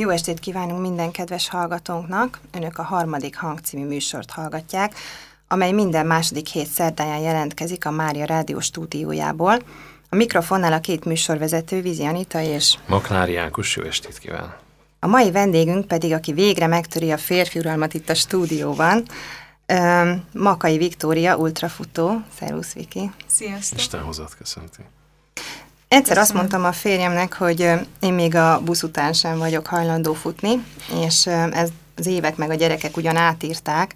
Jó estét kívánunk minden kedves hallgatónknak! Önök a harmadik hang című műsort hallgatják, amely minden második hét szerdáján jelentkezik a Mária Rádió stúdiójából. A mikrofonnál a két műsorvezető, Vizi Anita és... Maklári Ákos, jó estét kíván! A mai vendégünk pedig, aki végre megtöri a férfi uralmat itt a stúdióban, Makai Viktória, ultrafutó. Szervusz, Viki! Sziasztok! Isten hozott köszönti! Egyszer Köszönöm. azt mondtam a férjemnek, hogy én még a busz után sem vagyok hajlandó futni, és ez az évek meg a gyerekek ugyan átírták,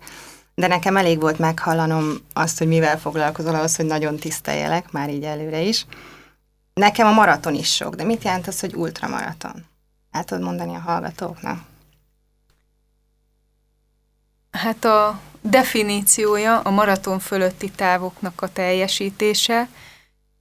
de nekem elég volt meghallanom azt, hogy mivel foglalkozol ahhoz, hogy nagyon tiszteljelek, már így előre is. Nekem a maraton is sok, de mit jelent az, hogy ultramaraton? El tudod mondani a hallgatóknak? Hát a definíciója a maraton fölötti távoknak a teljesítése,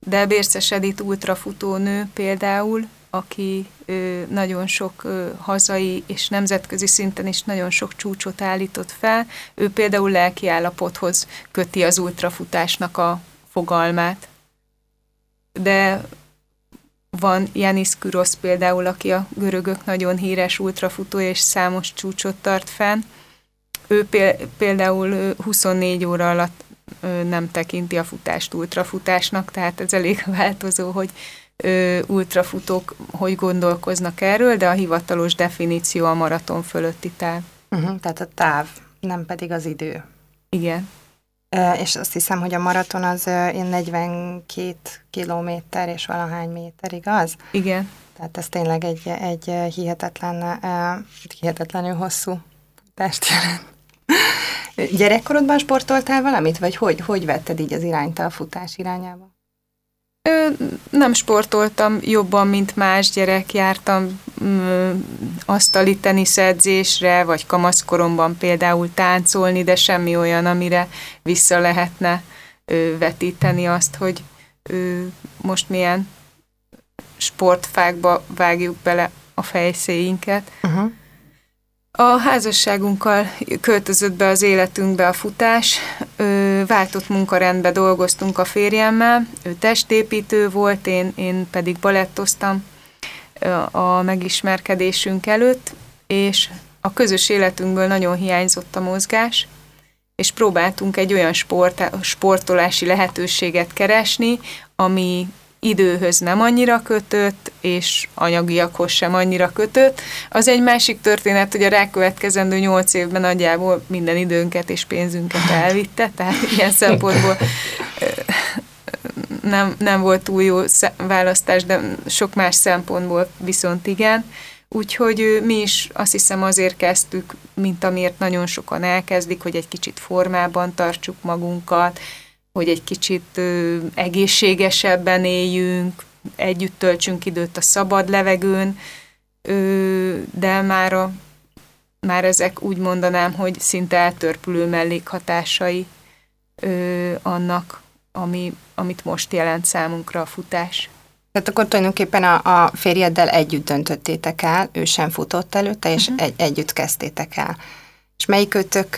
de Bérces Edith ultrafutónő például, aki ö, nagyon sok ö, hazai és nemzetközi szinten is nagyon sok csúcsot állított fel, ő például lelki állapothoz köti az ultrafutásnak a fogalmát. De van Janis Kurosz például, aki a görögök nagyon híres ultrafutó és számos csúcsot tart fenn. Ő például 24 óra alatt nem tekinti a futást ultrafutásnak, tehát ez elég változó, hogy ultrafutók hogy gondolkoznak erről, de a hivatalos definíció a maraton fölötti táv. Uh-huh, tehát a táv, nem pedig az idő. Igen. És azt hiszem, hogy a maraton az ilyen 42 kilométer és valahány méter, igaz? Igen. Tehát ez tényleg egy, egy hihetetlen, hihetetlenül hosszú futást jelent. Gyerekkorodban sportoltál valamit, vagy hogy, hogy vetted így az irányt a futás irányába? Ö, nem sportoltam jobban, mint más gyerek. Jártam ö, asztali teniszedzésre, vagy kamaszkoromban például táncolni, de semmi olyan, amire vissza lehetne ö, vetíteni azt, hogy ö, most milyen sportfákba vágjuk bele a fejszéinket. Uh-huh. A házasságunkkal költözött be az életünkbe a futás, váltott munkarendbe dolgoztunk a férjemmel, ő testépítő volt, én, én pedig balettoztam a megismerkedésünk előtt, és a közös életünkből nagyon hiányzott a mozgás, és próbáltunk egy olyan sport, sportolási lehetőséget keresni, ami időhöz nem annyira kötött, és anyagiakhoz sem annyira kötött. Az egy másik történet, hogy a rákövetkezendő nyolc évben nagyjából minden időnket és pénzünket elvitte, tehát ilyen szempontból nem, nem volt túl jó választás, de sok más szempontból viszont igen. Úgyhogy mi is azt hiszem azért kezdtük, mint amiért nagyon sokan elkezdik, hogy egy kicsit formában tartsuk magunkat, hogy egy kicsit egészségesebben éljünk, együtt töltsünk időt a szabad levegőn, de már, a, már ezek úgy mondanám, hogy szinte eltörpülő mellékhatásai annak, ami, amit most jelent számunkra a futás. Tehát akkor tulajdonképpen a, a férjeddel együtt döntöttétek el, ő sem futott előtte, és uh-huh. egy, együtt kezdtétek el. És melyikőtök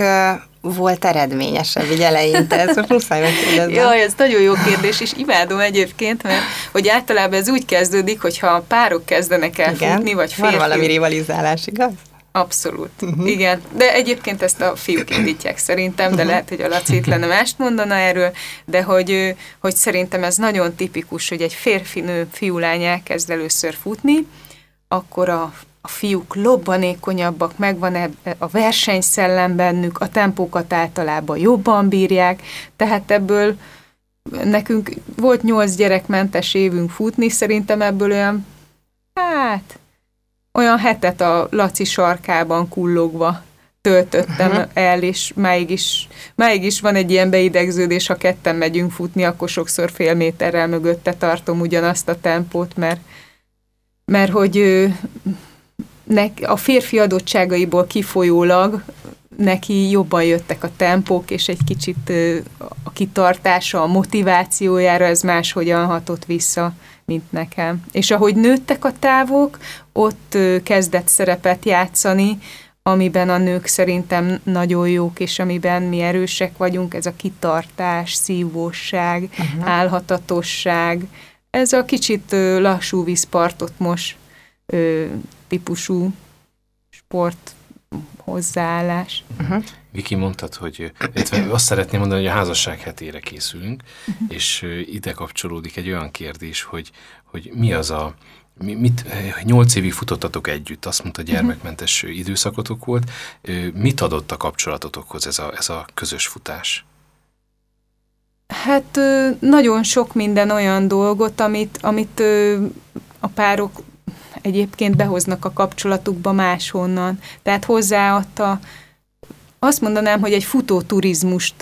volt eredményesebb így eleinte? Ez most muszáj megkérdezni. Jaj, ez nagyon jó kérdés, és imádom egyébként, mert hogy általában ez úgy kezdődik, hogyha a párok kezdenek el Igen, futni, vagy férfi. Van valami rivalizálás, igaz? Abszolút, uh-huh. igen. De egyébként ezt a fiúk indítják szerintem, de uh-huh. lehet, hogy a Laci lenne mást mondana erről, de hogy, hogy szerintem ez nagyon tipikus, hogy egy férfi-nő, fiú-lány elkezd először futni, akkor a a fiúk lobbanékonyabbak, megvan ebbe a versenyszellem bennük, a tempókat általában jobban bírják, tehát ebből nekünk volt nyolc gyerekmentes évünk futni, szerintem ebből olyan, hát, olyan hetet a Laci sarkában kullogva töltöttem uh-huh. el, és máig is, máig is van egy ilyen beidegződés, ha ketten megyünk futni, akkor sokszor fél méterrel mögötte tartom ugyanazt a tempót, mert, mert hogy a férfi adottságaiból kifolyólag neki jobban jöttek a tempók, és egy kicsit a kitartása, a motivációjára ez máshogyan hatott vissza, mint nekem. És ahogy nőttek a távok, ott kezdett szerepet játszani, amiben a nők szerintem nagyon jók, és amiben mi erősek vagyunk, ez a kitartás, szívóság, uh-huh. álhatatosság, ez a kicsit lassú vízpartot most típusú sport hozzáállás. Uh-huh. Viki mondtad, hogy azt szeretném mondani, hogy a házasság hetére készülünk, uh-huh. és ide kapcsolódik egy olyan kérdés, hogy, hogy mi az a, mi, mit, nyolc évig futottatok együtt, azt mondta, gyermekmentes uh-huh. időszakotok volt. Mit adott a kapcsolatotokhoz ez a, ez a közös futás? Hát nagyon sok minden olyan dolgot, amit, amit a párok egyébként behoznak a kapcsolatukba máshonnan. Tehát hozzáadta, azt mondanám, hogy egy futóturizmust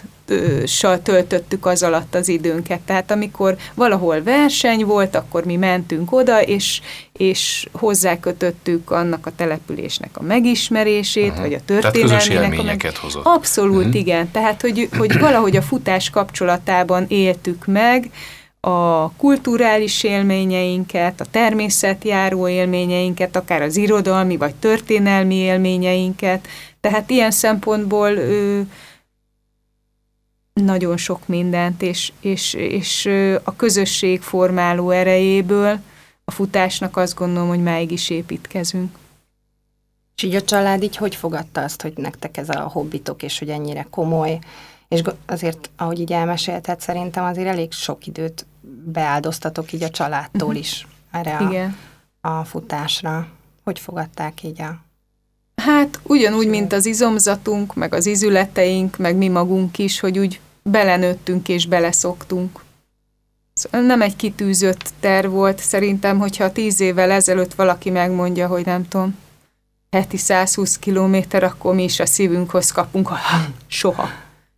töltöttük az alatt az időnket. Tehát amikor valahol verseny volt, akkor mi mentünk oda, és, és hozzákötöttük annak a településnek a megismerését, uh-huh. vagy a történelmének. a meg... hozott. Abszolút, uh-huh. igen. Tehát, hogy, hogy valahogy a futás kapcsolatában éltük meg, a kulturális élményeinket, a természetjáró élményeinket, akár az irodalmi vagy történelmi élményeinket. Tehát ilyen szempontból ö, nagyon sok mindent, és, és, és a közösség formáló erejéből a futásnak azt gondolom, hogy máig is építkezünk. És így a család így hogy fogadta azt, hogy nektek ez a hobbitok, és hogy ennyire komoly, és azért, ahogy így elmesélted, szerintem azért elég sok időt beáldoztatok így a családtól uh-huh. is erre Igen. A, a futásra. Hogy fogadták így a... Hát ugyanúgy, mint az izomzatunk, meg az izületeink, meg mi magunk is, hogy úgy belenőttünk és beleszoktunk. Szóval nem egy kitűzött terv volt, szerintem, hogyha tíz évvel ezelőtt valaki megmondja, hogy nem tudom, heti 120 kilométer, akkor mi is a szívünkhoz kapunk, ha soha.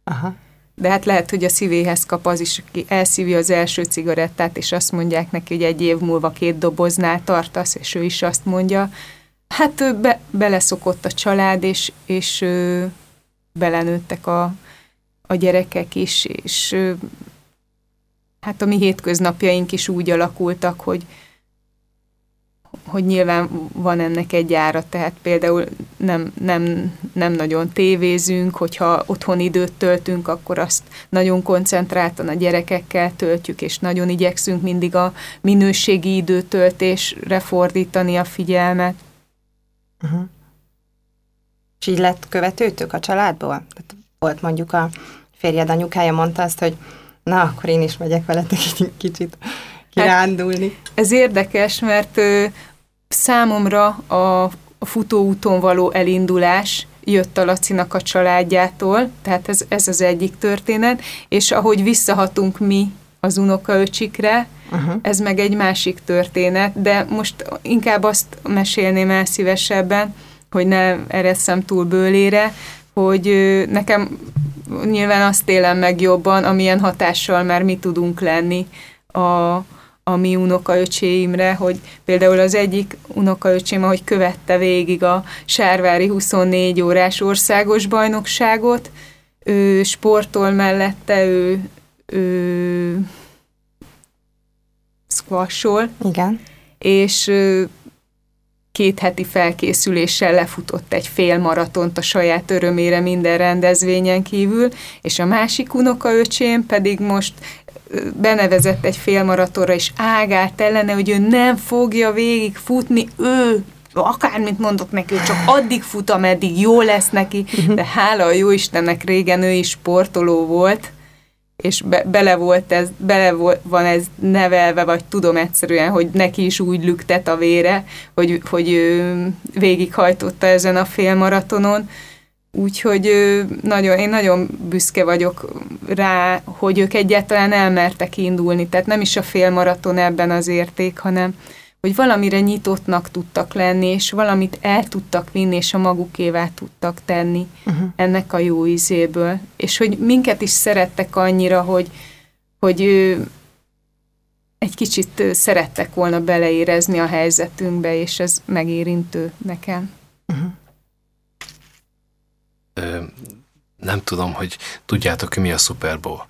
Aha. De hát lehet, hogy a szívéhez kap az is, aki elszívja az első cigarettát, és azt mondják neki, hogy egy év múlva két doboznál tartasz, és ő is azt mondja. Hát ő be, beleszokott a család, és, és ő, belenőttek a, a gyerekek is, és hát a mi hétköznapjaink is úgy alakultak, hogy, hogy nyilván van ennek egy ára, tehát például nem, nem, nem nagyon tévézünk, hogyha otthon időt töltünk, akkor azt nagyon koncentráltan a gyerekekkel töltjük, és nagyon igyekszünk mindig a minőségi időtöltésre fordítani a figyelmet. Uh-huh. És így lett követőtök a családból? Tehát volt mondjuk a férjed anyukája mondta azt, hogy na, akkor én is megyek veletek egy kicsit kirándulni. Hát, ez érdekes, mert ö, számomra a, a futóúton való elindulás jött a Lacinak a családjától, tehát ez, ez az egyik történet, és ahogy visszahatunk mi az unokaöcsikre, uh-huh. ez meg egy másik történet, de most inkább azt mesélném el szívesebben, hogy ne eresszem túl bőlére, hogy nekem nyilván azt élem meg jobban, amilyen hatással már mi tudunk lenni a, a mi unokaöcséimre, hogy például az egyik unokaöcsém, ahogy követte végig a Sárvári 24 órás országos bajnokságot, ő sportol mellette, ő, ő squashol. Igen. És két heti felkészüléssel lefutott egy fél maratont a saját örömére minden rendezvényen kívül, és a másik unokaöcsém pedig most benevezett egy félmaratonra, és ágált ellene, hogy ő nem fogja végig futni, ő akármit mondok neki, csak addig fut, ameddig jó lesz neki, de hála a jó Istennek régen ő is sportoló volt, és be, bele volt ez, bele van ez nevelve, vagy tudom egyszerűen, hogy neki is úgy lüktet a vére, hogy, hogy ő végighajtotta ezen a félmaratonon. Úgyhogy nagyon, én nagyon büszke vagyok rá, hogy ők egyáltalán elmertek indulni. Tehát nem is a félmaraton ebben az érték, hanem hogy valamire nyitottnak tudtak lenni, és valamit el tudtak vinni, és a magukévá tudtak tenni uh-huh. ennek a jó ízéből. És hogy minket is szerettek annyira, hogy, hogy egy kicsit szerettek volna beleérezni a helyzetünkbe, és ez megérintő nekem. Uh-huh. Ö, nem tudom, hogy tudjátok, mi a Super Bowl.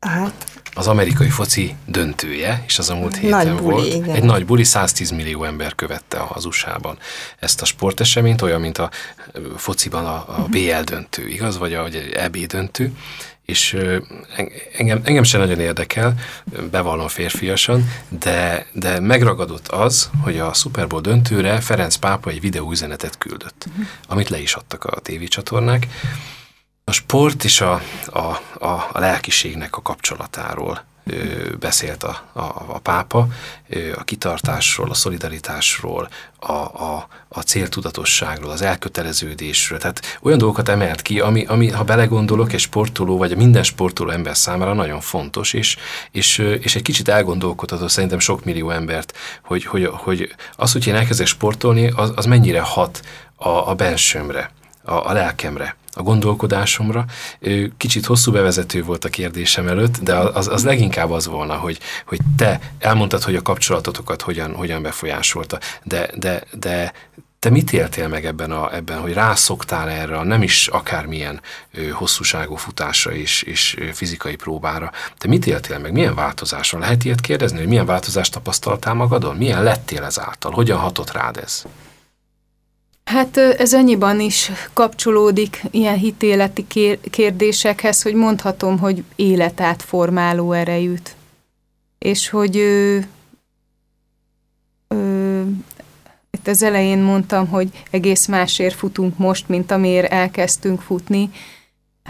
Hát. Az amerikai foci döntője, és az a múlt héten nagy buli, volt. Igen. Egy nagy buli, 110 millió ember követte az USA-ban ezt a sporteseményt, olyan, mint a fociban a, a BL döntő, igaz? Vagy a, vagy a EB döntő. És engem, engem sem nagyon érdekel, bevallom férfiasan, de, de megragadott az, hogy a Super Bowl döntőre Ferenc pápa egy videóüzenetet küldött, uh-huh. amit le is adtak a tévécsatornák. A sport és a, a, a, a lelkiségnek a kapcsolatáról beszélt a, a, a pápa, a kitartásról, a szolidaritásról, a, a, a céltudatosságról, az elköteleződésről. Tehát olyan dolgokat emelt ki, ami, ami ha belegondolok, egy sportoló, vagy minden sportoló ember számára nagyon fontos, és, és, és egy kicsit elgondolkodható szerintem sok millió embert, hogy, hogy, hogy az, hogy én elkezdek sportolni, az, az mennyire hat a, a bensőmre, a, a lelkemre a gondolkodásomra. Kicsit hosszú bevezető volt a kérdésem előtt, de az, az leginkább az volna, hogy, hogy te elmondtad, hogy a kapcsolatotokat hogyan, hogyan befolyásolta, de, de, de te mit éltél meg ebben, a, ebben hogy rászoktál erre a nem is akármilyen ö, hosszúságú futásra és, és fizikai próbára? Te mit éltél meg? Milyen változásra? Lehet ilyet kérdezni, hogy milyen változást tapasztaltál magadon? Milyen lettél ezáltal? Hogyan hatott rád ez? Hát ez annyiban is kapcsolódik ilyen hitéleti kérdésekhez, hogy mondhatom, hogy életátformáló erejűt. És hogy ö, ö, itt az elején mondtam, hogy egész másért futunk most, mint amiért elkezdtünk futni,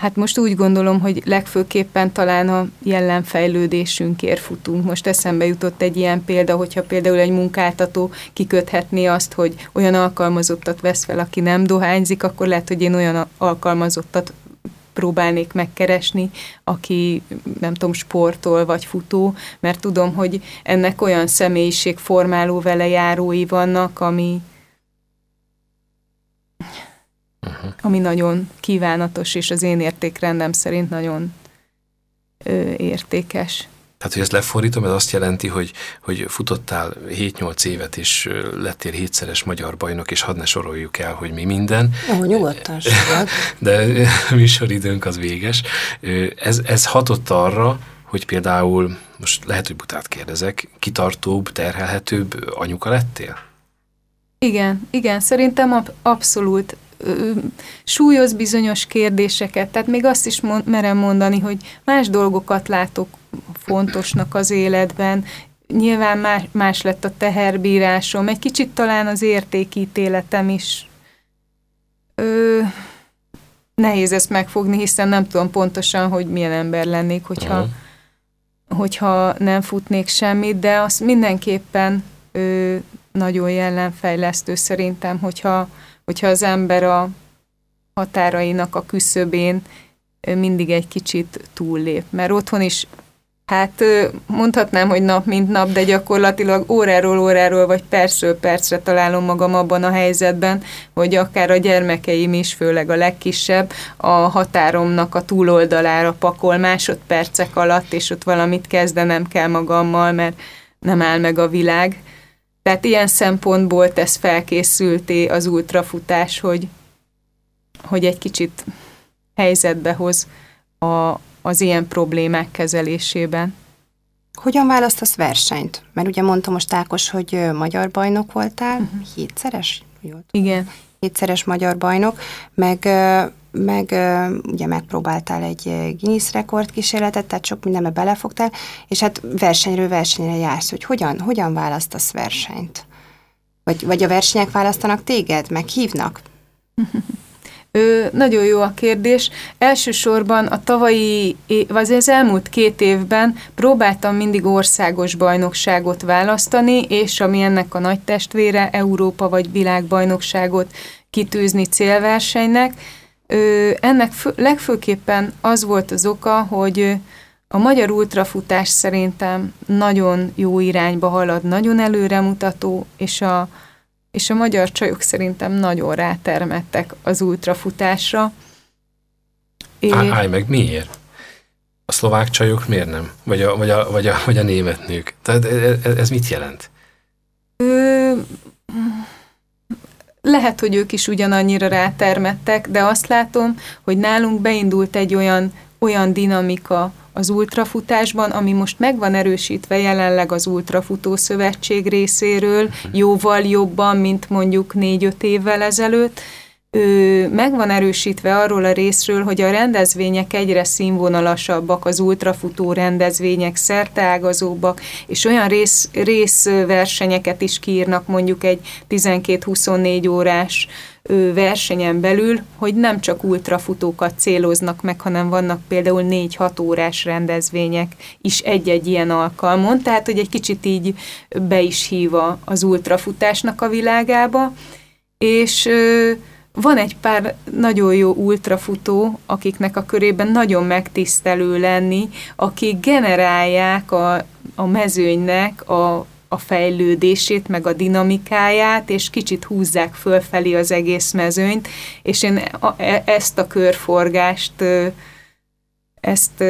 Hát most úgy gondolom, hogy legfőképpen talán a jelenfejlődésünkért futunk. Most eszembe jutott egy ilyen példa, hogyha például egy munkáltató kiköthetné azt, hogy olyan alkalmazottat vesz fel, aki nem dohányzik, akkor lehet, hogy én olyan alkalmazottat próbálnék megkeresni, aki nem tudom, sportol vagy futó, mert tudom, hogy ennek olyan személyiségformáló velejárói vannak, ami, uh-huh. ami nagyon kívánatos, és az én értékrendem szerint nagyon ö, értékes. Tehát, hogy ezt lefordítom, ez azt jelenti, hogy, hogy futottál 7-8 évet, és lettél hétszeres magyar bajnok, és hadd ne soroljuk el, hogy mi minden. Jó, nyugodtan De műsoridőnk az véges. Ez, ez hatott arra, hogy például, most lehet, hogy butát kérdezek, kitartóbb, terhelhetőbb anyuka lettél? Igen, igen, szerintem ab, abszolút súlyoz bizonyos kérdéseket, tehát még azt is mond, merem mondani, hogy más dolgokat látok fontosnak az életben, nyilván más, más lett a teherbírásom, egy kicsit talán az értékítéletem is. Ö, nehéz ezt megfogni, hiszen nem tudom pontosan, hogy milyen ember lennék, hogyha, uh-huh. hogyha nem futnék semmit, de az mindenképpen ö, nagyon jellemfejlesztő szerintem, hogyha hogyha az ember a határainak a küszöbén mindig egy kicsit túllép. Mert otthon is, hát mondhatnám, hogy nap mint nap, de gyakorlatilag óráról óráról, vagy percről percre találom magam abban a helyzetben, hogy akár a gyermekeim is, főleg a legkisebb, a határomnak a túloldalára pakol másodpercek alatt, és ott valamit kezdenem kell magammal, mert nem áll meg a világ tehát ilyen szempontból tesz felkészülté az ultrafutás, hogy, hogy egy kicsit helyzetbe hoz a, az ilyen problémák kezelésében. Hogyan választasz versenyt? Mert ugye mondta most Ákos, hogy magyar bajnok voltál, uh-huh. hétszeres? Jól Igen. Hétszeres magyar bajnok, meg meg ugye megpróbáltál egy Guinness rekord kísérletet, tehát sok mindenbe belefogtál, és hát versenyről versenyre jársz, hogy hogyan, hogyan választasz versenyt? Vagy, vagy a versenyek választanak téged, meg hívnak? Ö, nagyon jó a kérdés. Elsősorban a tavalyi, vagy az elmúlt két évben próbáltam mindig országos bajnokságot választani, és ami ennek a nagy testvére, Európa vagy világbajnokságot kitűzni célversenynek, Ö, ennek fő, legfőképpen az volt az oka, hogy a magyar ultrafutás szerintem nagyon jó irányba halad, nagyon előremutató, és a, és a magyar csajok szerintem nagyon rátermettek az ultrafutásra. Á, állj meg, miért? A szlovák csajok miért nem? Vagy a, vagy a, vagy a, vagy a német nők? Tehát ez, ez mit jelent? Ö, lehet, hogy ők is ugyanannyira rátermettek, de azt látom, hogy nálunk beindult egy olyan, olyan dinamika az ultrafutásban, ami most meg van erősítve jelenleg az Ultrafutó Szövetség részéről, mhm. jóval jobban, mint mondjuk négy-öt évvel ezelőtt, ő meg van erősítve arról a részről, hogy a rendezvények egyre színvonalasabbak, az ultrafutó rendezvények szerteágazóbbak, és olyan rész, részversenyeket is kiírnak mondjuk egy 12-24 órás versenyen belül, hogy nem csak ultrafutókat céloznak meg, hanem vannak például 4-6 órás rendezvények is egy-egy ilyen alkalmon, tehát hogy egy kicsit így be is híva az ultrafutásnak a világába, és van egy pár nagyon jó ultrafutó, akiknek a körében nagyon megtisztelő lenni, akik generálják a, a mezőnynek a, a fejlődését, meg a dinamikáját, és kicsit húzzák fölfelé az egész mezőnyt, és én e, ezt a körforgást, ezt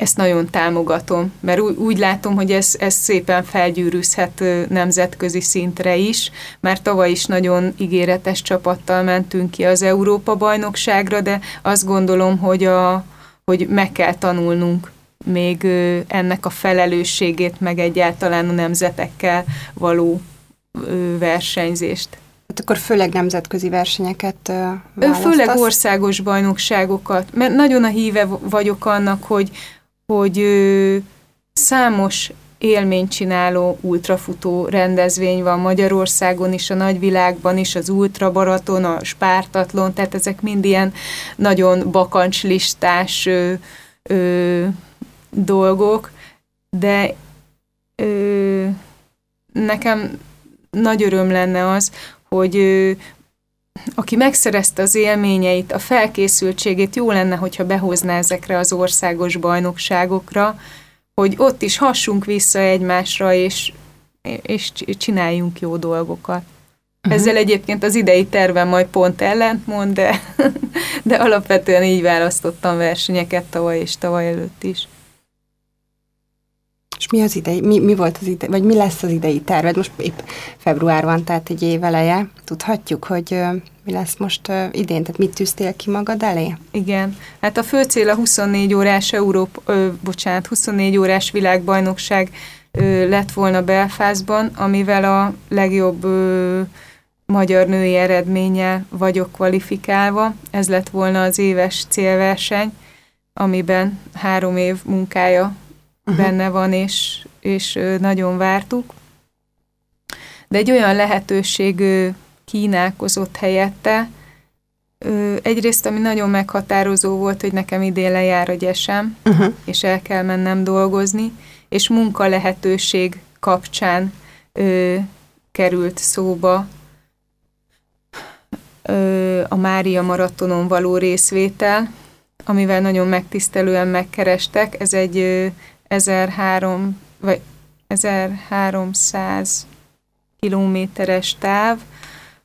ezt nagyon támogatom, mert úgy, úgy látom, hogy ez, ez szépen felgyűrűzhet nemzetközi szintre is, mert tavaly is nagyon ígéretes csapattal mentünk ki az Európa-bajnokságra, de azt gondolom, hogy, a, hogy meg kell tanulnunk még ennek a felelősségét, meg egyáltalán a nemzetekkel való versenyzést. Hát akkor főleg nemzetközi versenyeket választasz? Főleg országos bajnokságokat, mert nagyon a híve vagyok annak, hogy, hogy számos élménycsináló ultrafutó rendezvény van Magyarországon is, a nagyvilágban is, az ultrabaraton, a spártatlon, tehát ezek mind ilyen nagyon bakancslistás ö, ö, dolgok, de ö, nekem nagy öröm lenne az, hogy ö, aki megszerezte az élményeit, a felkészültségét, jó lenne, hogyha behozná ezekre az országos bajnokságokra, hogy ott is hassunk vissza egymásra, és, és csináljunk jó dolgokat. Uh-huh. Ezzel egyébként az idei tervem majd pont ellentmond, de, de alapvetően így választottam versenyeket tavaly és tavaly előtt is. És mi az idei, mi, mi volt az idei, vagy mi lesz az idei terved? Most épp február van, tehát egy év eleje. Tudhatjuk, hogy mi lesz most uh, idén, tehát mit tűztél ki magad elé? Igen, hát a fő cél a 24 órás Európ, ö, bocsánat, 24 órás világbajnokság ö, lett volna Belfastban, amivel a legjobb ö, magyar női eredménnyel vagyok kvalifikálva. Ez lett volna az éves célverseny, amiben három év munkája. Benne van, és, és nagyon vártuk. De egy olyan lehetőség kínálkozott helyette, egyrészt, ami nagyon meghatározó volt, hogy nekem idén lejár a gyesem, uh-huh. és el kell mennem dolgozni, és munka lehetőség kapcsán ö, került szóba ö, a Mária maratonon való részvétel, amivel nagyon megtisztelően megkerestek. Ez egy 1003 vagy 1300 kilométeres táv,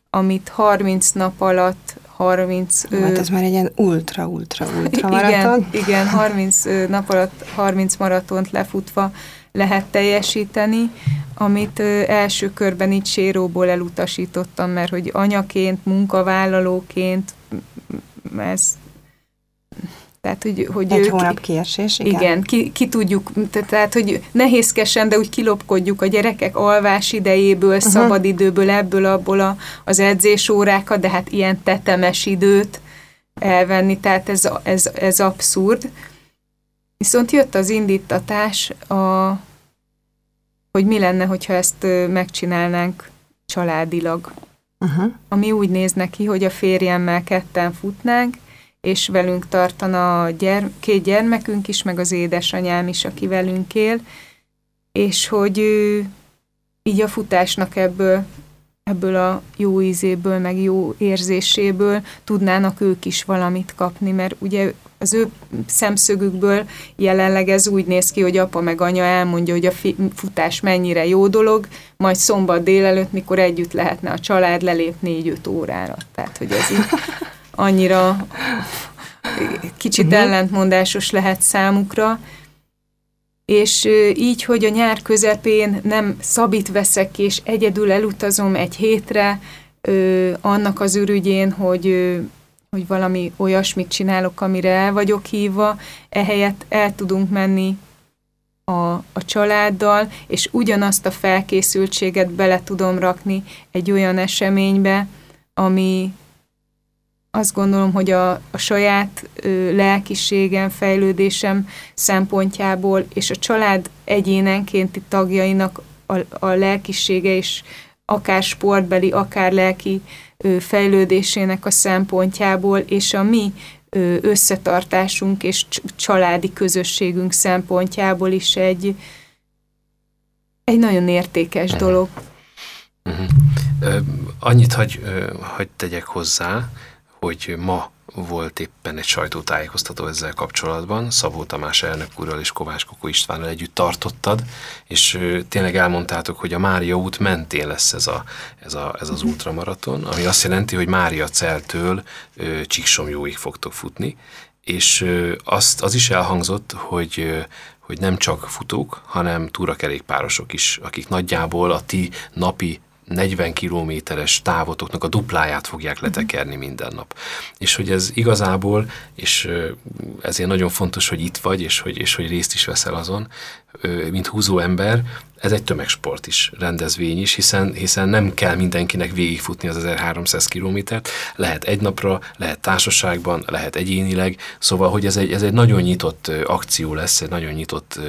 amit 30 nap alatt 30... Hát ez már egy ilyen ultra-ultra-ultra maraton. Igen, igen, 30 nap alatt 30 maratont lefutva lehet teljesíteni, amit első körben itt séróból elutasítottam, mert hogy anyaként, munkavállalóként ez tehát, hogy, hogy Egy hónap kiesés, igen. Igen, ki, ki tudjuk, tehát, hogy nehézkesen, de úgy kilopkodjuk a gyerekek alvás idejéből, uh-huh. szabadidőből, ebből, abból a, az edzésórákat, de hát ilyen tetemes időt elvenni, tehát ez, ez, ez abszurd. Viszont jött az indítatás, a, hogy mi lenne, hogyha ezt megcsinálnánk családilag. Uh-huh. Ami úgy néz neki, hogy a férjemmel ketten futnánk, és velünk tartana a gyerm- két gyermekünk is, meg az édesanyám is, aki velünk él, és hogy ő, így a futásnak ebből, ebből a jó ízéből, meg jó érzéséből tudnának ők is valamit kapni, mert ugye az ő szemszögükből jelenleg ez úgy néz ki, hogy apa meg anya elmondja, hogy a futás mennyire jó dolog, majd szombat délelőtt, mikor együtt lehetne a család, lelép négy-öt órára. Tehát, hogy ez így annyira kicsit uh-huh. ellentmondásos lehet számukra, és így, hogy a nyár közepén nem szabít veszek, és egyedül elutazom egy hétre, ö, annak az ürügyén, hogy, ö, hogy valami olyasmit csinálok, amire el vagyok hívva, ehelyett el tudunk menni a, a családdal, és ugyanazt a felkészültséget bele tudom rakni egy olyan eseménybe, ami azt gondolom, hogy a, a saját ö, lelkiségem, fejlődésem szempontjából, és a család egyénenkénti tagjainak a, a lelkisége és akár sportbeli, akár lelki ö, fejlődésének a szempontjából, és a mi ö, összetartásunk és családi közösségünk szempontjából is egy, egy nagyon értékes uh-huh. dolog. Uh-huh. Uh, annyit hagy, uh, hagy tegyek hozzá, hogy ma volt éppen egy sajtótájékoztató ezzel kapcsolatban, Szabó Tamás elnök úrral és Kovács Kokó Istvánnal együtt tartottad, és tényleg elmondtátok, hogy a Mária út mentén lesz ez, a, ez, a, ez az ultramaraton, ami azt jelenti, hogy Mária Celtől Csíksomjóig fogtok futni, és azt, az is elhangzott, hogy hogy nem csak futók, hanem túrakerékpárosok is, akik nagyjából a ti napi 40 kilométeres távotoknak a dupláját fogják letekerni minden nap. És hogy ez igazából, és ezért nagyon fontos, hogy itt vagy, és hogy, és hogy részt is veszel azon, mint húzó ember, ez egy tömegsport is, rendezvény is, hiszen, hiszen nem kell mindenkinek végigfutni az 1300 kilométert, lehet egy napra, lehet társaságban, lehet egyénileg, szóval, hogy ez egy, ez egy nagyon nyitott akció lesz, egy nagyon nyitott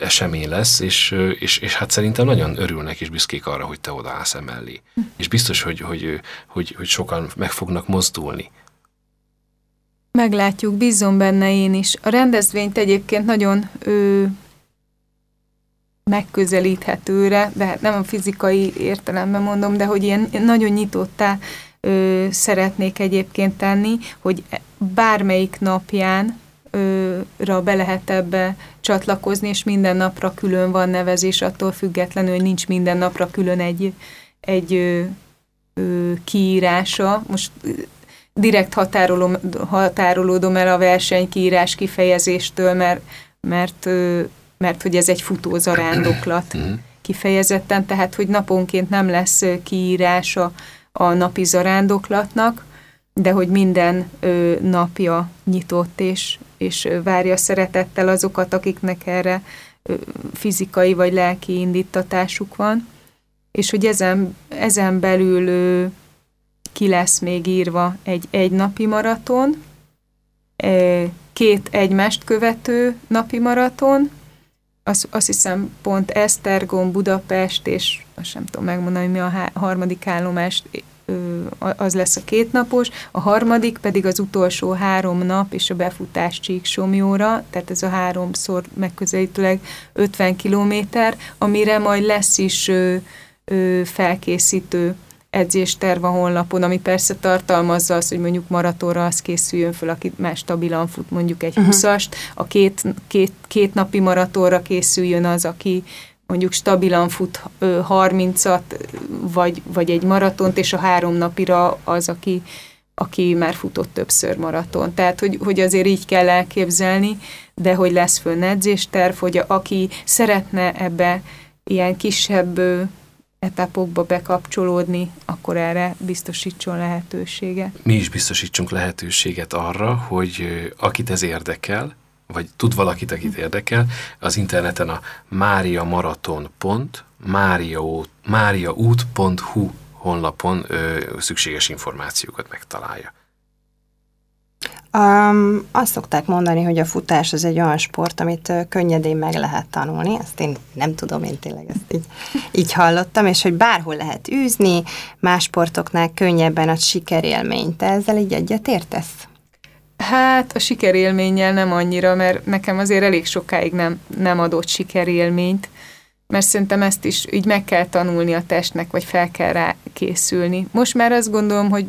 esemény lesz, és, és, és hát szerintem nagyon örülnek és büszkék arra, hogy te odaállsz emellé. És biztos, hogy, hogy, hogy, hogy sokan meg fognak mozdulni. Meglátjuk, bízom benne én is. A rendezvényt egyébként nagyon ő, megközelíthetőre, de hát nem a fizikai értelemben mondom, de hogy ilyen nagyon nyitottá ö, szeretnék egyébként tenni, hogy bármelyik napján ö, ra be lehet ebbe csatlakozni, és minden napra külön van nevezés, attól függetlenül, hogy nincs minden napra külön egy, egy ö, ö, kiírása. Most direkt határolom, határolódom el a versenykiírás kifejezéstől, mert, mert mert hogy ez egy futózarándoklat mhm. kifejezetten, tehát hogy naponként nem lesz kiírása a napi zarándoklatnak, de hogy minden ö, napja nyitott, és, és várja szeretettel azokat, akiknek erre ö, fizikai vagy lelki indítatásuk van, és hogy ezen, ezen belül ö, ki lesz még írva egy egy napi maraton, két egymást követő napi maraton, azt, azt hiszem pont Esztergom, Budapest, és azt sem tudom megmondani, mi a há- harmadik állomás, az lesz a kétnapos, a harmadik pedig az utolsó három nap és a befutás Csíksomjóra, tehát ez a háromszor megközelítőleg 50 kilométer, amire majd lesz is ö, ö, felkészítő edzésterv a honlapon, ami persze tartalmazza azt, hogy mondjuk maratonra az készüljön föl, aki már stabilan fut mondjuk egy uh-huh. 20-ast, a két, két, két napi maratonra készüljön az, aki mondjuk stabilan fut 30-at, vagy, vagy egy maratont, és a három napira az, aki, aki már futott többször maraton. Tehát, hogy, hogy azért így kell elképzelni, de hogy lesz fönn edzésterv, hogy a, aki szeretne ebbe ilyen kisebb etapokba bekapcsolódni, akkor erre biztosítson lehetőséget. Mi is biztosítsunk lehetőséget arra, hogy akit ez érdekel, vagy tud valakit, akit érdekel, az interneten a mariaút.hu honlapon ö, szükséges információkat megtalálja. Um, azt szokták mondani, hogy a futás az egy olyan sport, amit könnyedén meg lehet tanulni, ezt én nem tudom, én tényleg ezt így, így hallottam, és hogy bárhol lehet űzni, más sportoknál könnyebben ad sikerélményt. Te ezzel így egyetértesz? Hát a sikerélménnyel nem annyira, mert nekem azért elég sokáig nem, nem adott sikerélményt, mert szerintem ezt is így meg kell tanulni a testnek, vagy fel kell rá készülni. Most már azt gondolom, hogy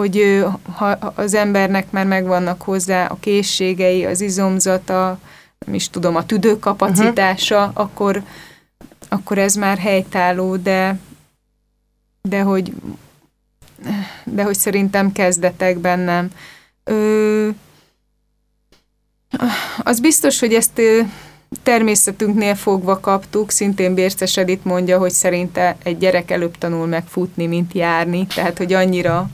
hogy ha az embernek már megvannak hozzá a készségei, az izomzata, nem is tudom, a tüdőkapacitása, uh-huh. akkor, akkor ez már helytálló, de, de hogy de hogy szerintem kezdetekben nem. Ö, az biztos, hogy ezt természetünknél fogva kaptuk, szintén Bérces Edith mondja, hogy szerinte egy gyerek előbb tanul meg futni, mint járni, tehát hogy annyira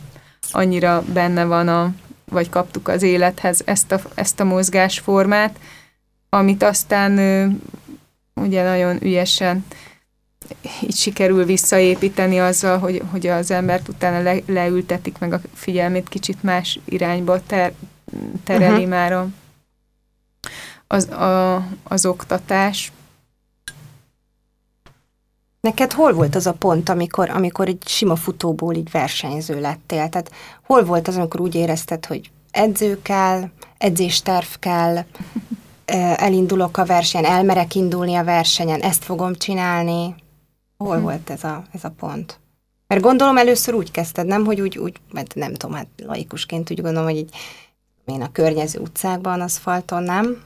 annyira benne van a, vagy kaptuk az élethez ezt a, ezt a mozgásformát, amit aztán ugye nagyon ügyesen így sikerül visszaépíteni azzal, hogy, hogy az embert utána le, leültetik, meg a figyelmét kicsit más irányba ter, tereli uh-huh. már a, az, a, az oktatás. Neked hol volt az a pont, amikor, amikor egy sima futóból így versenyző lettél? Tehát hol volt az, amikor úgy érezted, hogy edző kell, edzésterv kell, elindulok a versenyen, elmerek indulni a versenyen, ezt fogom csinálni? Hol hm. volt ez a, ez a pont? Mert gondolom először úgy kezdted, nem, hogy úgy, úgy mert nem tudom, hát laikusként úgy gondolom, hogy így én a környező utcákban, aszfalton, nem?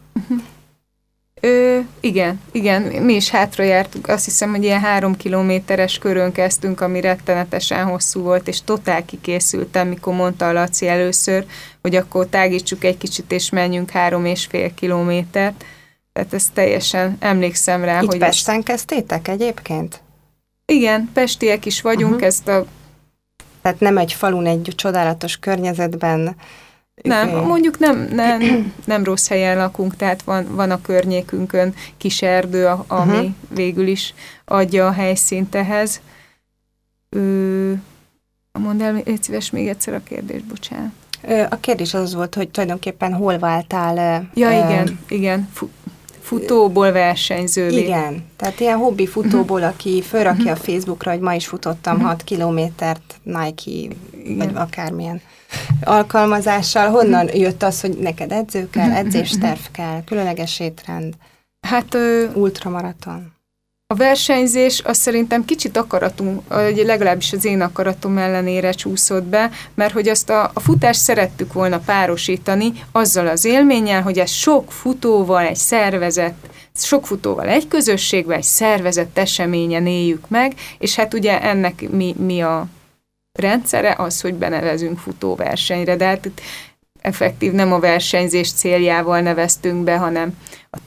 Ö, igen, igen, mi is hátra jártunk, azt hiszem, hogy ilyen három kilométeres körön kezdtünk, ami rettenetesen hosszú volt, és totál kikészültem, mikor mondta a Laci először, hogy akkor tágítsuk egy kicsit, és menjünk három és fél kilométert. Tehát ezt teljesen emlékszem rá, Itt hogy... Pesten ezt... kezdtétek egyébként? Igen, pestiek is vagyunk, uh-huh. ezt a... Tehát nem egy falun, egy csodálatos környezetben nem, mondjuk nem, nem, nem rossz helyen lakunk, tehát van, van a környékünkön kis erdő, ami uh-huh. végül is adja a helyszínt ehhez. Ö, mondd el, légy szíves még egyszer a kérdés, bocsánat. A kérdés az volt, hogy tulajdonképpen hol váltál... Ja, uh, igen, igen. futóból versenyzővé. Igen, tehát ilyen hobbi futóból, uh-huh. aki fölrakja a Facebookra, hogy ma is futottam uh-huh. 6 kilométert Nike, igen. vagy akármilyen alkalmazással. Honnan jött az, hogy neked edző kell, edzésterv kell, különleges étrend, hát, ö, ultramaraton? A versenyzés az szerintem kicsit akaratunk, legalábbis az én akaratom ellenére csúszott be, mert hogy azt a, a futást szerettük volna párosítani azzal az élménnyel, hogy ez sok futóval egy szervezet, sok futóval egy közösségben, egy szervezett eseményen éljük meg, és hát ugye ennek mi, mi a rendszere az, hogy benevezünk futóversenyre, de hát itt effektív nem a versenyzés céljával neveztünk be, hanem a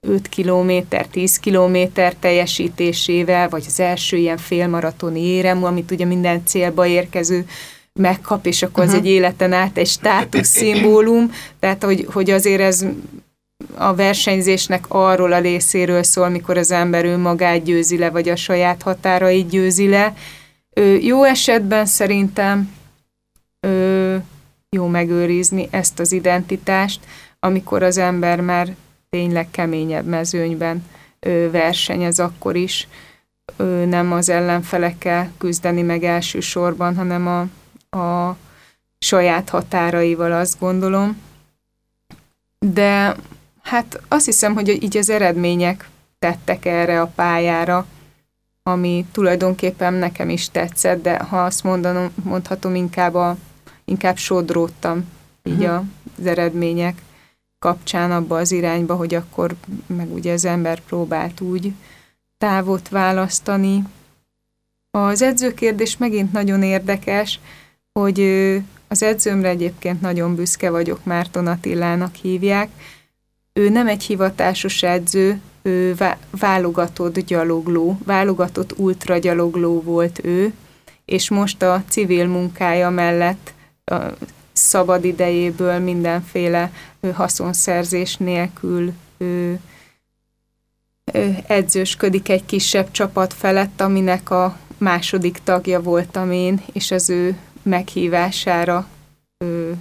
5 kilométer, 10 kilométer teljesítésével, vagy az első ilyen félmaratoni érem, amit ugye minden célba érkező megkap, és akkor uh-huh. az egy életen át egy státuszszimbólum, tehát hogy, hogy azért ez a versenyzésnek arról a részéről szól, mikor az ember önmagát győzi le, vagy a saját határait győzi le, jó esetben szerintem ö, jó megőrizni ezt az identitást, amikor az ember már tényleg keményebb mezőnyben ö, versenyez, akkor is ö, nem az ellenfelekkel küzdeni meg elsősorban, hanem a, a saját határaival, azt gondolom. De hát azt hiszem, hogy így az eredmények tettek erre a pályára, ami tulajdonképpen nekem is tetszett, de ha azt mondanom, mondhatom, inkább, a, inkább sodródtam így uh-huh. az eredmények kapcsán abba az irányba, hogy akkor meg ugye az ember próbált úgy távot választani. Az edzőkérdés megint nagyon érdekes, hogy az edzőmre egyébként nagyon büszke vagyok, Márton Attilának hívják. Ő nem egy hivatásos edző, ő válogatott gyalogló, válogatott ultragyalogló volt ő, és most a civil munkája mellett a szabad idejéből mindenféle haszonszerzés nélkül ő, ő edzősködik egy kisebb csapat felett, aminek a második tagja voltam én, és az ő meghívására ő,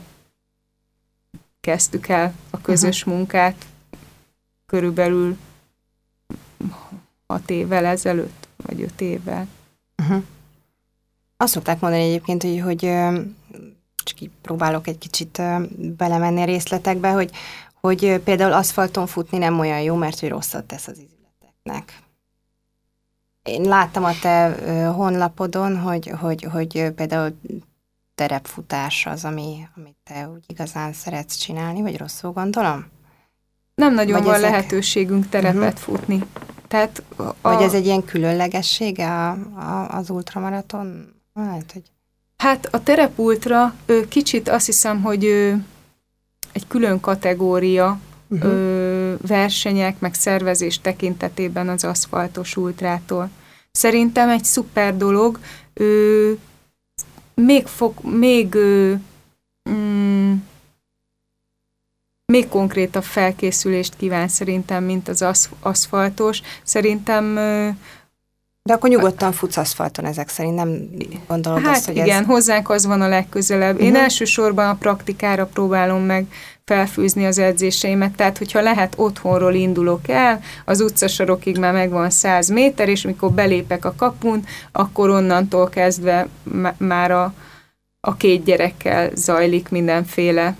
kezdtük el a közös munkát. Körülbelül hat évvel ezelőtt, vagy öt évvel. Uh-huh. Azt szokták mondani egyébként, hogy, hogy csak így próbálok egy kicsit belemenni a részletekbe, hogy, hogy például aszfalton futni nem olyan jó, mert hogy rosszat tesz az izületeknek. Én láttam a te honlapodon, hogy, hogy, hogy például terepfutás az, ami, amit te úgy igazán szeretsz csinálni, vagy rosszul gondolom? Nem nagyon vagy van ezek... lehetőségünk terepet uh-huh. futni. Tehát a... Vagy ez egy ilyen különlegessége a, a, az ultramaraton? Hát, hogy... hát a terepultra ő, kicsit azt hiszem, hogy ő, egy külön kategória uh-huh. ő, versenyek, meg szervezés tekintetében az aszfaltos ultrától. Szerintem egy szuper dolog, ő, még, fog, még ő, mm, még konkrétabb felkészülést kíván szerintem, mint az aszfaltos. Szerintem De akkor nyugodtan futsz aszfalton ezek szerint, nem gondolod hát azt, hogy igen, ez... hozzánk az van a legközelebb. Én Mhm. elsősorban a praktikára próbálom meg felfűzni az edzéseimet, tehát hogyha lehet otthonról indulok el, az utcasarokig már megvan 100 méter, és mikor belépek a kapun, akkor onnantól kezdve már a, a két gyerekkel zajlik mindenféle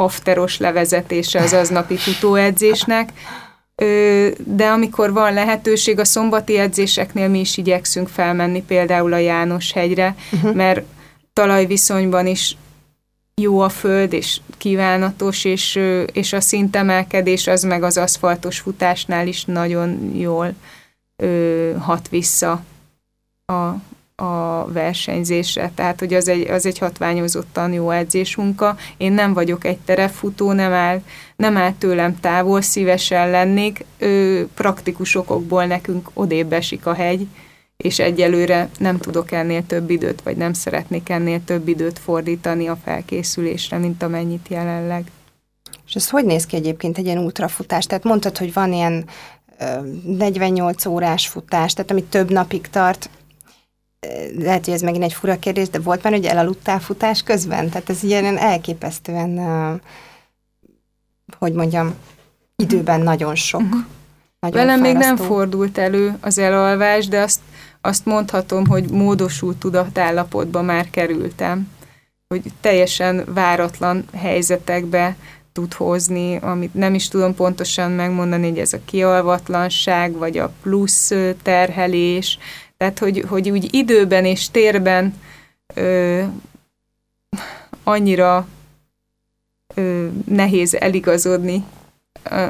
afteros levezetése az aznapi futóedzésnek, de amikor van lehetőség, a szombati edzéseknél mi is igyekszünk felmenni például a János hegyre, uh-huh. mert talajviszonyban is jó a föld, és kívánatos, és, és a szintemelkedés az meg az aszfaltos futásnál is nagyon jól ö, hat vissza a, a versenyzésre. Tehát, hogy az egy, az egy hatványozottan jó edzésmunka. Én nem vagyok egy terepfutó, nem áll, nem áll tőlem távol, szívesen lennék. Ö, praktikus okokból nekünk odébb esik a hegy, és egyelőre nem tudok ennél több időt, vagy nem szeretnék ennél több időt fordítani a felkészülésre, mint amennyit jelenleg. És ez hogy néz ki egyébként egy ilyen ultrafutás? Tehát mondtad, hogy van ilyen ö, 48 órás futás, tehát ami több napig tart. Lehet, hogy ez megint egy fura kérdés, de volt már, hogy elaludtál futás közben? Tehát ez ilyen elképesztően, hogy mondjam, időben nagyon sok. Mhm. Nagyon Velem még nem fárasztó. fordult elő az elalvás, de azt, azt mondhatom, hogy módosult tudatállapotba már kerültem. Hogy teljesen váratlan helyzetekbe tud hozni, amit nem is tudom pontosan megmondani, hogy ez a kialvatlanság, vagy a plusz terhelés. Tehát, hogy, hogy úgy időben és térben ö, annyira ö, nehéz eligazodni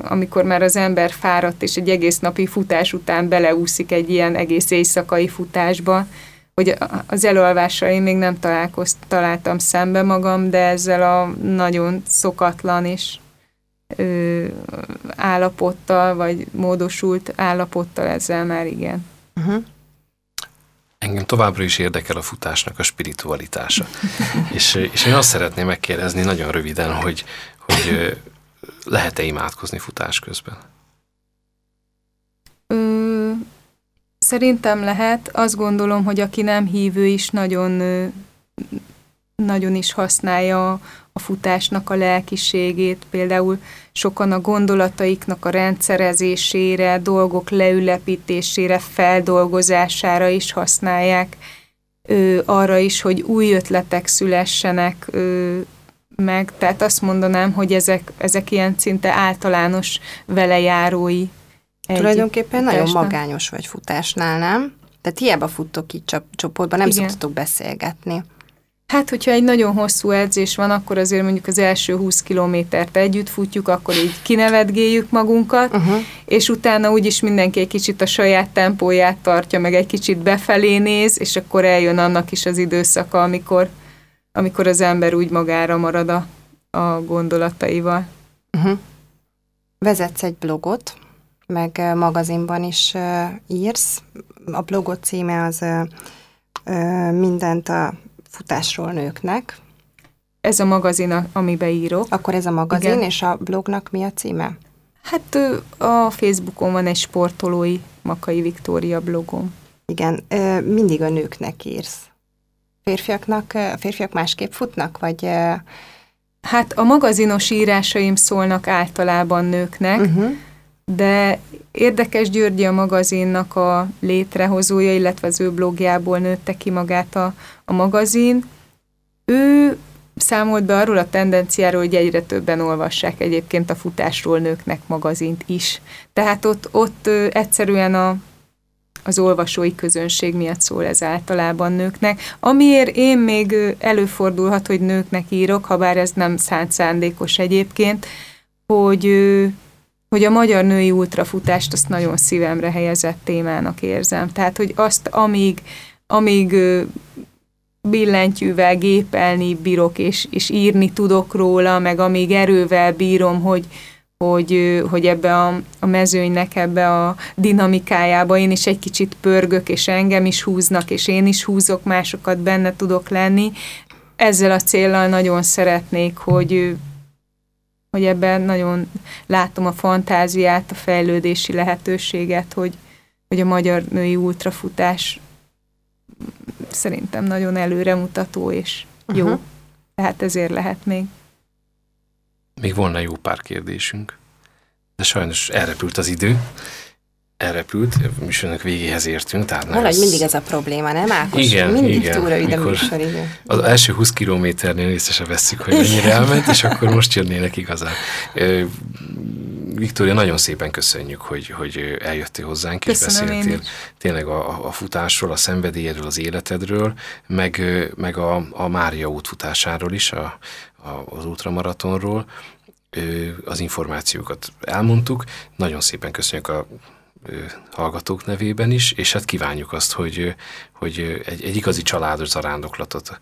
amikor már az ember fáradt, és egy egész napi futás után beleúszik egy ilyen egész éjszakai futásba, hogy az elalvással én még nem találkozt, találtam szembe magam, de ezzel a nagyon szokatlan és ö, állapottal, vagy módosult állapottal ezzel már igen. Uh-huh. Engem továbbra is érdekel a futásnak a spiritualitása. és, és én azt szeretném megkérdezni nagyon röviden, hogy, hogy lehet-e imádkozni futás közben? Ö, szerintem lehet. Azt gondolom, hogy aki nem hívő is nagyon, nagyon is használja a futásnak a lelkiségét. Például sokan a gondolataiknak a rendszerezésére, dolgok leülepítésére, feldolgozására is használják. Ö, arra is, hogy új ötletek szülessenek, ö, meg, tehát azt mondanám, hogy ezek, ezek ilyen szinte általános velejárói. Tulajdonképpen nagyon futásnak. magányos vagy futásnál, nem? Tehát hiába futtok így csop- csoportban, nem Igen. szoktatok beszélgetni. Hát, hogyha egy nagyon hosszú edzés van, akkor azért mondjuk az első 20 kilométert együtt futjuk, akkor így kinevetgéljük magunkat, Uh-huh. és utána úgyis mindenki egy kicsit a saját tempóját tartja, meg egy kicsit befelé néz, és akkor eljön annak is az időszaka, amikor, amikor az ember úgy magára marad a, a gondolataival. Uh-huh. Vezetsz egy blogot, meg magazinban is uh, írsz. A blogot címe az uh, mindent a futásról nőknek. Ez a magazin, amibe írok. Akkor ez a magazin, Igen. és a blognak mi a címe? Hát a Facebookon van egy sportolói Makai Viktória blogom. Igen, mindig a nőknek írsz. Férfiaknak, a férfiak másképp futnak, vagy... Hát a magazinos írásaim szólnak általában nőknek, Uh-huh. De Érdekes Györgyi a magazinnak a létrehozója, illetve az ő blogjából nőtte ki magát a, a magazin. Ő számolt be arról a tendenciáról, hogy egyre többen olvassák egyébként a futásról nőknek magazint is. Tehát ott, ott egyszerűen a, az olvasói közönség miatt szól ez általában nőknek. Amiért én még előfordulhat, hogy nőknek írok, ha bár ez nem szánt szándékos egyébként, hogy, hogy a magyar női ultrafutást azt nagyon szívemre helyezett témának érzem. Tehát, hogy azt amíg, amíg billentyűvel gépelni bírok, és, és írni tudok róla, meg amíg erővel bírom, hogy, hogy, hogy ebbe a, a mezőnynek, ebbe a dinamikájába én is egy kicsit pörgök, és engem is húznak, és én is húzok, másokat benne tudok lenni. Ezzel a céllal nagyon szeretnék, hogy, hogy ebben nagyon látom a fantáziát, a fejlődési lehetőséget, hogy, hogy a magyar női ultrafutás szerintem nagyon előremutató és jó. Uh-huh. Tehát ezért lehet még. Még volna jó pár kérdésünk, de sajnos elrepült az idő elrepült, műsornak végéhez értünk. Tehát Valahogy ez... mindig ez a probléma, nem Ákos? Igen, mindig igen. túl rövid a műsoridő. Az első 20 kilométernél észre se veszük, hogy mennyire elment, és akkor most jönnének igazán. Viktória, nagyon szépen köszönjük, hogy, hogy eljöttél hozzánk, és Köszönöm beszéltél tényleg a, a futásról, a szenvedélyedről, az életedről, meg, meg a, a Mária útfutásáról is, a, a, az ultramaratonról. Az információkat elmondtuk. Nagyon szépen köszönjük a hallgatók nevében is, és hát kívánjuk azt, hogy, hogy egy, egy igazi családos zarándoklatot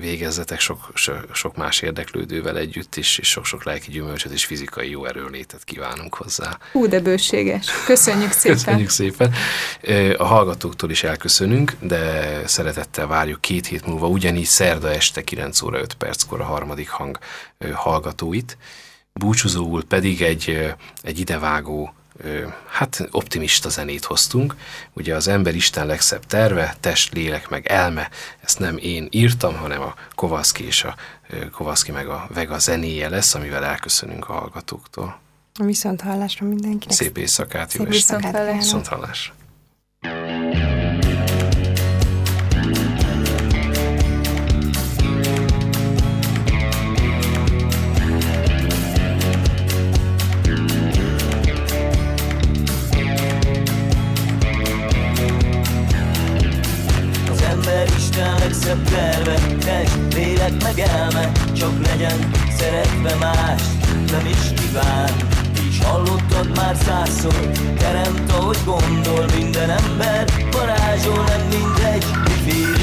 végezzetek sok, sok más érdeklődővel együtt is, és sok-sok lelki gyümölcsöt és fizikai jó erőlétet kívánunk hozzá. Hú, de bőséges. Köszönjük szépen. Köszönjük szépen. A hallgatóktól is elköszönünk, de szeretettel várjuk két hét múlva, ugyanígy szerda este 9 óra 5 perckor a harmadik hang hallgatóit. Búcsúzóul pedig egy, egy idevágó hát optimista zenét hoztunk. Ugye az ember Isten legszebb terve, test, lélek, meg elme, ezt nem én írtam, hanem a Kovaszki és a Kovaszki meg a Vega zenéje lesz, amivel elköszönünk a hallgatóktól. Viszont hallásra mindenkinek. Szép éjszakát, jó Szép éjszakát. Viszont hallásra. Legszebb terve Test, lélek meg elme Csak legyen szeretve más Nem is kíván. Is hallottad már százszor Teremt ahogy gondol Minden ember varázsol Nem mindegy mi fél Azt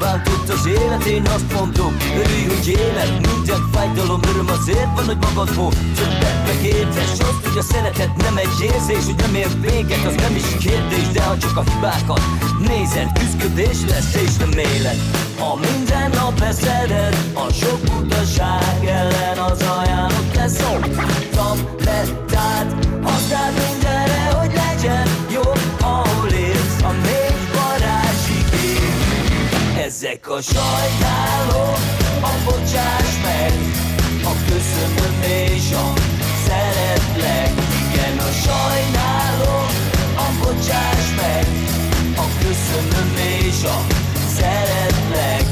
mondod Bántott az élet, én azt mondom Örülj, hogy élet, minden fájdalom Öröm azért van, hogy magadból többet megértesz Azt, hogy a szeretet nem egy érzés Hogy nem ér véget, az nem is kérdés De ha csak a hibákat nézed Küzdködés lesz és nem élet Ha minden nap beszeded A sok utaság ellen az ajánlott lesz Szoktam le, tehát használd mindenre, hogy legyen Ezek a sajnálók, a bocsáss meg A köszönöm és a szeretlek. Igen, a sajnálók, a bocsáss meg A köszönöm és a szeretlek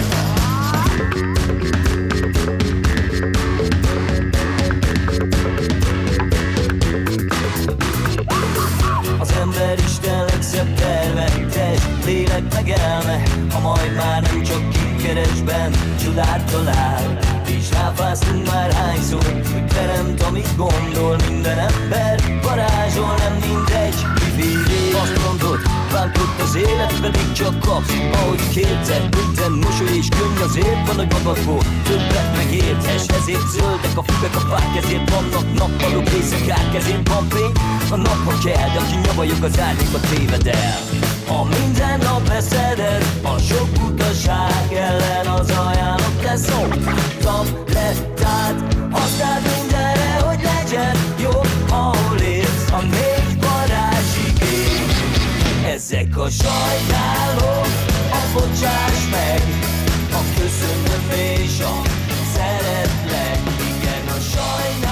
ember Isten legszebb terve Test, lélek meg elme Ha majd már nem csak kikeresben Csodát talál. És ráfáztunk már hányszor Hogy teremt, amit gondol Minden ember. Varázsol Nem mindegy, mi Azt mondod, bántott az élet Pedig csak kapsz, ahogy kétszer Minden mosoly és könny azért van, hogy magadból Többet megérthess, ezért zöldek a füvek, a fák Ezért vannak nappalok, éjszakák Ezért van fény, a nap ha kell De aki nyavajog az árnyékba téved el Ha minden nap beszeded A sok utaság ellen az ajánlott lesz Szoktam le, tehát használd mindenre, hogy legyen jó, ahol élsz A négy varázsig Ezek a sajnálók, a bocsáss meg A köszönöm és a join